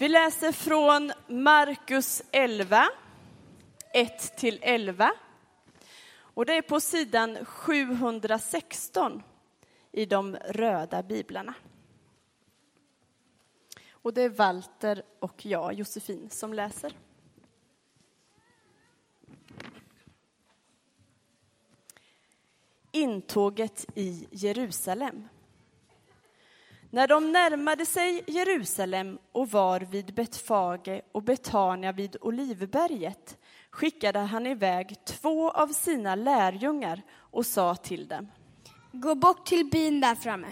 Vi läser från Markus 11, 1-11. Och det är på sidan 716 i de röda biblarna. Och det är Walter och jag, Josefin, som läser. Intåget i Jerusalem. När de närmade sig Jerusalem och var vid Betfage och Betania vid Olivberget skickade han iväg två av sina lärjungar och sa till dem. Gå bort till byn där framme.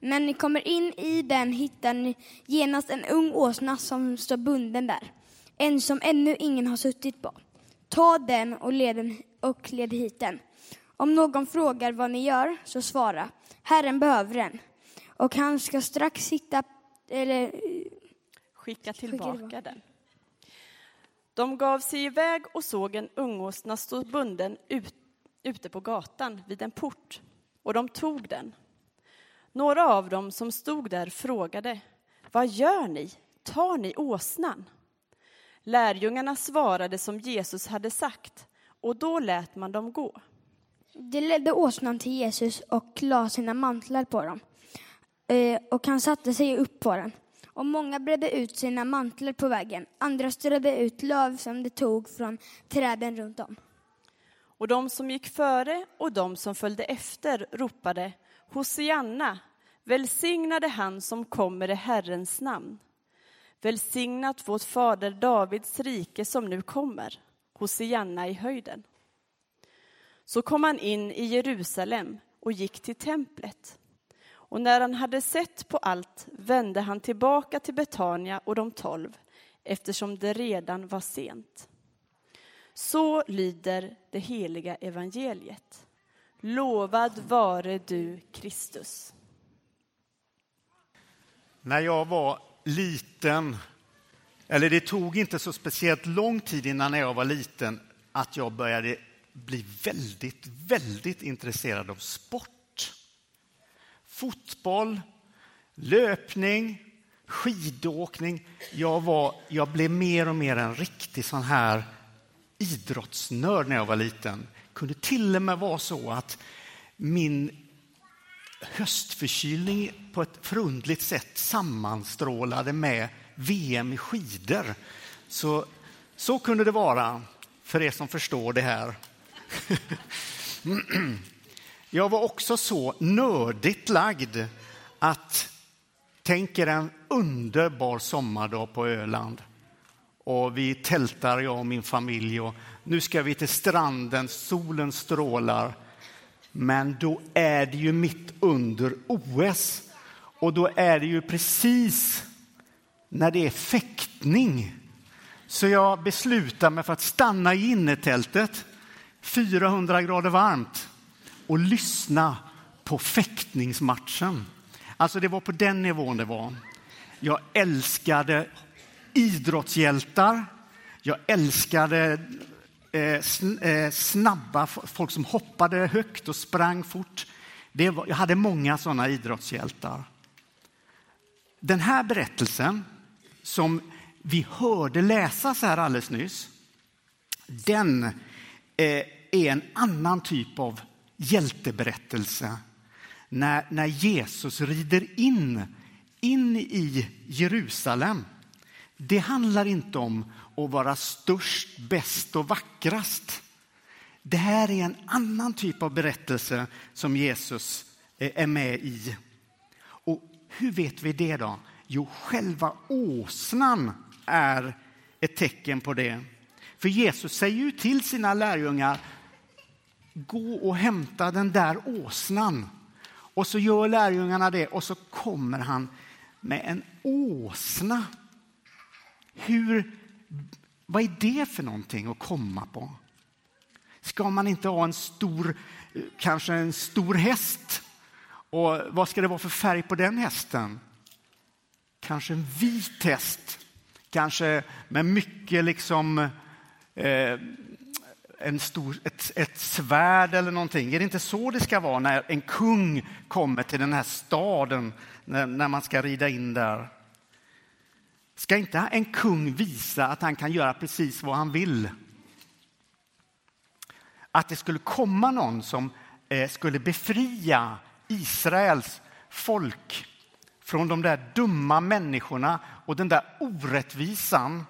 När ni kommer in i den hittar ni genast en ung åsna som står bunden där, en som ännu ingen har suttit på. Ta den och led, den, och led hit den. Om någon frågar vad ni gör, så svara, Herren behöver den och han ska strax sitta, eller skicka tillbaka, skicka den. De gav sig iväg och såg en ungåsna stå bunden ut, ute på gatan vid en port, och de tog den. Några av dem som stod där frågade, vad gör ni? Tar ni åsnan? Lärjungarna svarade som Jesus hade sagt, och då lät man dem gå. De ledde åsnan till Jesus och la sina mantlar på dem. Eh, och han satte sig upp på den. Och många bredde ut sina mantlar på vägen. Andra strödde ut löv som de tog från träden runt om. Och de som gick före och de som följde efter ropade Hosianna, välsignade han som kommer i Herrens namn. Välsignat vårt fader Davids rike som nu kommer, Hosianna i höjden. Så kom han in i Jerusalem och gick till templet. Och när han hade sett på allt vände han tillbaka till Betania och de tolv, eftersom det redan var sent. Så lyder det heliga evangeliet. Lovad vare du, Kristus. När jag var liten, eller det tog inte så speciellt lång tid innan jag var liten, att jag började bli väldigt, väldigt intresserad av sport fotboll, löpning, skidåkning. Jag, var, jag blev mer och mer en riktig sån här idrottsnörd när jag var liten. Det kunde till och med vara så att min höstförkylning på ett förundligt sätt sammanstrålade med VM i skidor. Så, så kunde det vara för er som förstår det här. Jag var också så nördigt lagd att tänk er en underbar sommardag på Öland. Och vi tältar, jag och min familj. Och nu ska vi till stranden, solen strålar. Men då är det ju mitt under OS. Och då är det ju precis när det är fäktning. Så jag beslutar mig för att stanna i innertältet, 400 grader varmt och lyssna på fäktningsmatchen. Alltså det var på den nivån det var. Jag älskade idrottshjältar. Jag älskade eh, eh snabba folk som hoppade högt och sprang fort. Det var, jag hade många sådana idrottshjältar. Den här berättelsen som vi hörde läsas här alldeles nyss, den eh, är en annan typ av hjälteberättelse när, när Jesus rider in, in i Jerusalem. Det handlar inte om att vara störst, bäst och vackrast. Det här är en annan typ av berättelse som Jesus eh, är med i. Och hur vet vi det då? Jo, själva åsnan är ett tecken på det. För Jesus säger ju till sina lärjungar gå och hämta den där åsnan. Och så gör lärjungarna det och så kommer han med en åsna. Hur, vad är det för någonting att komma på? Ska man inte ha en stor, kanske en stor häst? Och vad ska det vara för färg på den hästen? Kanske en vit häst, kanske med mycket liksom eh, en stor, ett, ett svärd eller någonting. Är det inte så det ska vara när en kung kommer till den här staden, när, när man ska rida in där? Ska inte en kung visa att han kan göra precis vad han vill? Att det skulle komma någon som eh, skulle befria Israels folk från de där dumma människorna och den där orättvisan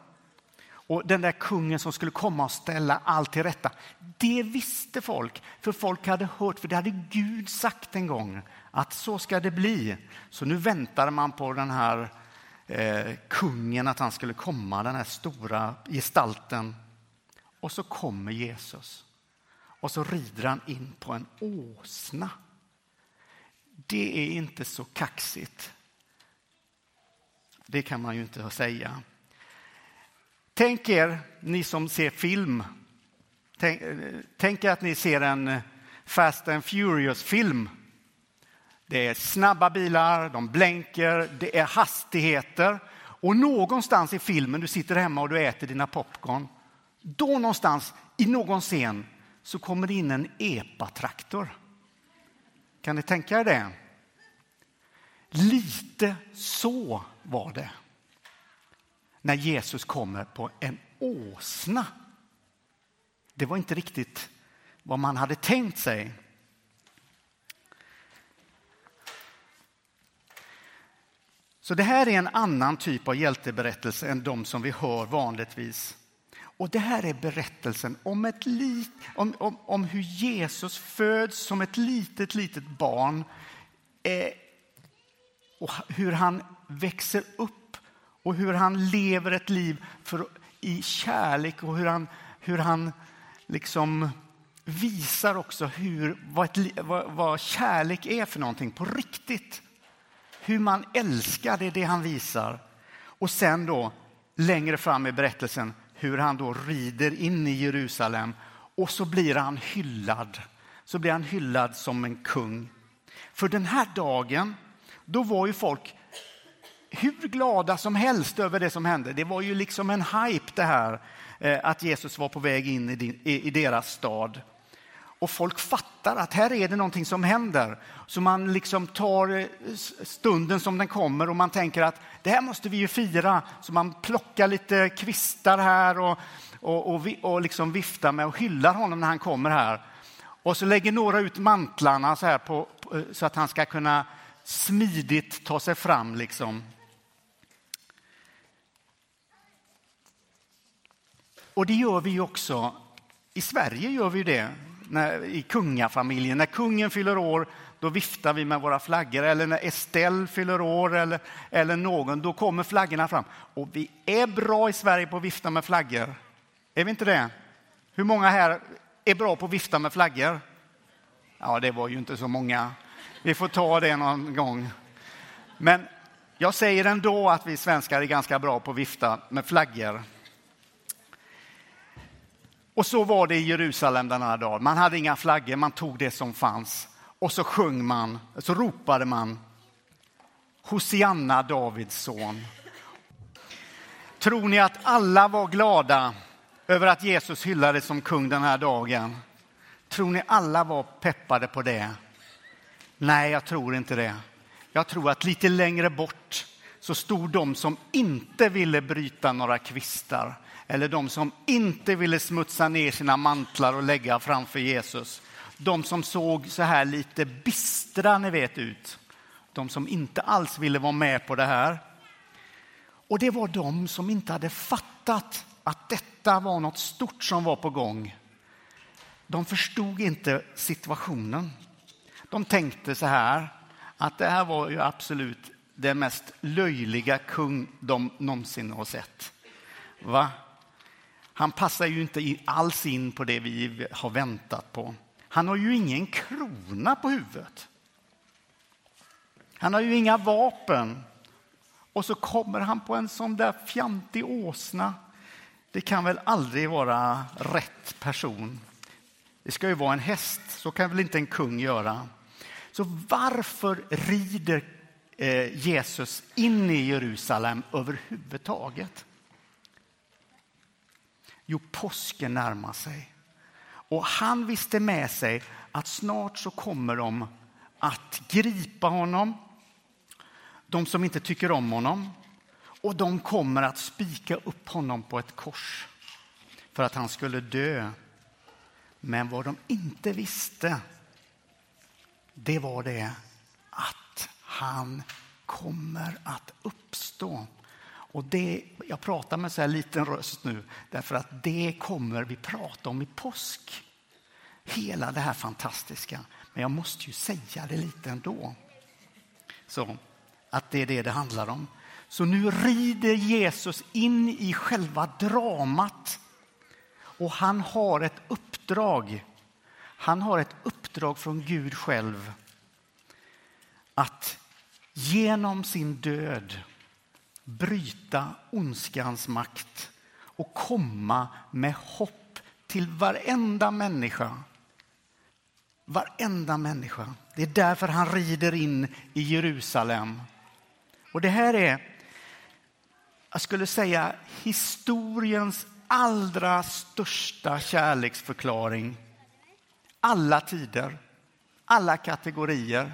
och den där kungen som skulle komma och ställa allt till rätta. Det visste folk, för folk hade hört, för det hade Gud sagt en gång att så ska det bli. Så nu väntade man på den här eh, kungen, att han skulle komma, den här stora gestalten. Och så kommer Jesus. Och så rider han in på en åsna. Det är inte så kaxigt. Det kan man ju inte säga. Tänk er, ni som ser film. Tänk, tänk er att ni ser en eh, Fast and Furious-film. Det är snabba bilar, de blänker, det är hastigheter. Och någonstans i filmen, du sitter hemma och du äter dina popcorn. Då någonstans i någon scen så kommer det in en epatraktor. Kan ni tänka er det? Lite så var det när Jesus kommer på en åsna. Det var inte riktigt vad man hade tänkt sig. Så det här är en annan typ av hjälteberättelse än de som vi hör vanligtvis. Och det här är berättelsen om, ett lit, om, om, om hur Jesus föds som ett litet, litet barn eh, och hur han växer upp och hur han lever ett liv för, i kärlek och hur han, hur han liksom visar också hur, vad, ett, vad, vad kärlek är för någonting på riktigt. Hur man älskar, det är det han visar. Och sen då längre fram i berättelsen hur han då rider in i Jerusalem och så blir han hyllad. Så blir han hyllad som en kung. För den här dagen, då var ju folk hur glada som helst över det som hände. Det var ju liksom en hype det här eh, att Jesus var på väg in i deras stad. Och folk fattar att här är det någonting som händer. Så man liksom tar eh, stunden som den kommer och man tänker att det här måste vi ju fira. Så man plockar lite kvistar här och, och, och, och liksom viftar med och hyllar honom när han kommer här. Och så lägger några ut mantlarna så, här på, eh, så att han ska kunna smidigt ta sig fram. Liksom. Och det gör vi också. I Sverige gör vi det när, i kungafamiljen. När kungen fyller år, då viftar vi med våra flaggor. Eller när Estelle fyller år eller, eller någon, då kommer flaggorna fram. Och vi är bra i Sverige på att vifta med flaggor. Är vi inte det? Hur många här är bra på att vifta med flaggor? Ja, det var ju inte så många. Vi får ta det någon gång. Men jag säger ändå att vi svenskar är ganska bra på att vifta med flaggor. Och så var det i Jerusalem den här dagen. Man hade inga flaggor, man tog det som fanns. Och så sjöng man, så ropade man Hosianna, Davids son. Tror ni att alla var glada över att Jesus hyllades som kung den här dagen? Tror ni alla var peppade på det? Nej, jag tror inte det. Jag tror att lite längre bort så stod de som inte ville bryta några kvistar eller de som inte ville smutsa ner sina mantlar och lägga framför Jesus. De som såg så här lite bistra, ni vet, ut. De som inte alls ville vara med på det här. Och det var de som inte hade fattat att detta var något stort som var på gång. De förstod inte situationen. De tänkte så här, att det här var ju absolut den mest löjliga kung de någonsin har sett. Va? Han passar ju inte alls in på det vi har väntat på. Han har ju ingen krona på huvudet. Han har ju inga vapen. Och så kommer han på en sån där fjantig åsna. Det kan väl aldrig vara rätt person. Det ska ju vara en häst, så kan väl inte en kung göra. Så varför rider eh, Jesus in i Jerusalem överhuvudtaget? Jo, påsken närmar sig. Och han visste med sig att snart så kommer de att gripa honom. De som inte tycker om honom. Och de kommer att spika upp honom på ett kors för att han skulle dö. Men vad de inte visste, det var det att han kommer att uppstå. Och det, jag pratar med så här liten röst nu därför att det kommer vi prata om i påsk. Hela det här fantastiska. Men jag måste ju säga det lite ändå. Så att det är det det handlar om. Så nu rider Jesus in i själva dramat. Och han har ett uppdrag. Han har ett uppdrag från Gud själv. Att genom sin död bryta ondskans makt och komma med hopp till varenda människa. Varenda människa. Det är därför han rider in i Jerusalem. Och det här är, jag skulle säga, historiens allra största kärleksförklaring. Alla tider, alla kategorier.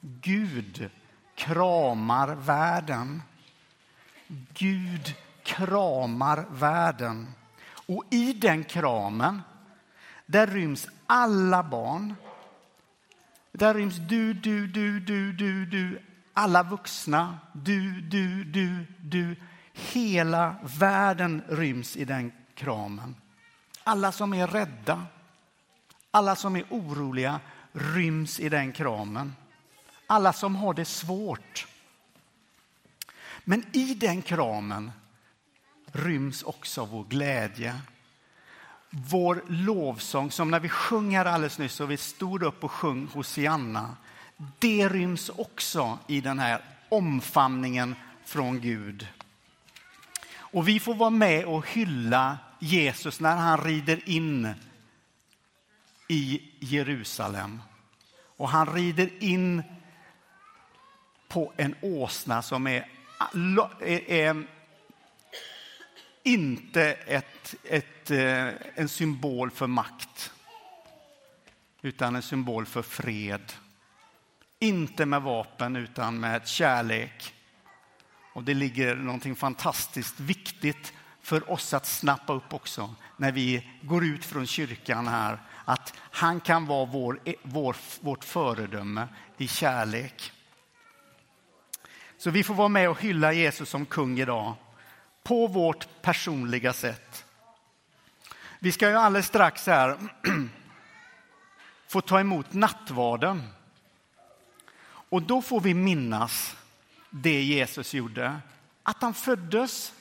Gud kramar världen. Gud kramar världen. Och i den kramen, där ryms alla barn. Där ryms du, du, du, du, du, du, alla vuxna, du, du, du, du. Hela världen ryms i den kramen. Alla som är rädda, alla som är oroliga ryms i den kramen. Alla som har det svårt. Men i den kramen ryms också vår glädje. Vår lovsång, som när vi sjöng här alldeles nyss och vi stod upp och sjöng Hosianna. Det ryms också i den här omfamningen från Gud. Och vi får vara med och hylla Jesus när han rider in i Jerusalem. Och han rider in på en åsna som är, är, är inte ett, ett, eh, en symbol för makt utan en symbol för fred. Inte med vapen, utan med kärlek. Och Det ligger någonting fantastiskt viktigt för oss att snappa upp också när vi går ut från kyrkan här. Att han kan vara vår, vår, vårt föredöme i kärlek. Så vi får vara med och hylla Jesus som kung idag på vårt personliga sätt. Vi ska ju alldeles strax här få ta emot nattvarden. Och då får vi minnas det Jesus gjorde. Att han föddes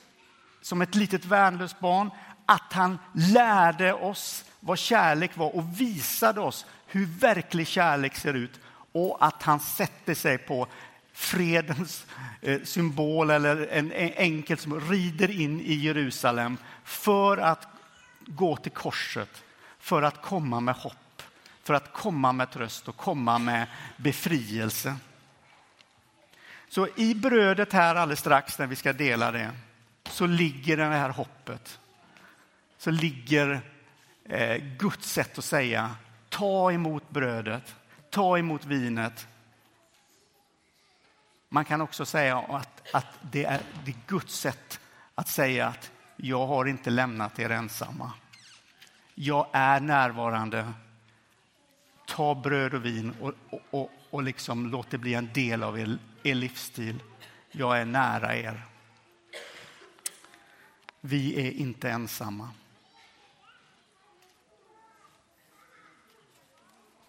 som ett litet värnlöst barn, att han lärde oss vad kärlek var och visade oss hur verklig kärlek ser ut och att han sätter sig på fredens eh, symbol eller en enkel som rider in i Jerusalem för att gå till korset, för att komma med hopp, för att komma med tröst och komma med befrielse. Så i brödet här alldeles strax när vi ska dela det så ligger det här hoppet. Så ligger eh, Guds sätt att säga ta emot brödet, ta emot vinet man kan också säga att, att det, är, det är Guds sätt att säga att jag har inte lämnat er ensamma. Jag är närvarande. Ta bröd och vin och, och, och, och liksom låt det bli en del av er, er livsstil. Jag är nära er. Vi är inte ensamma.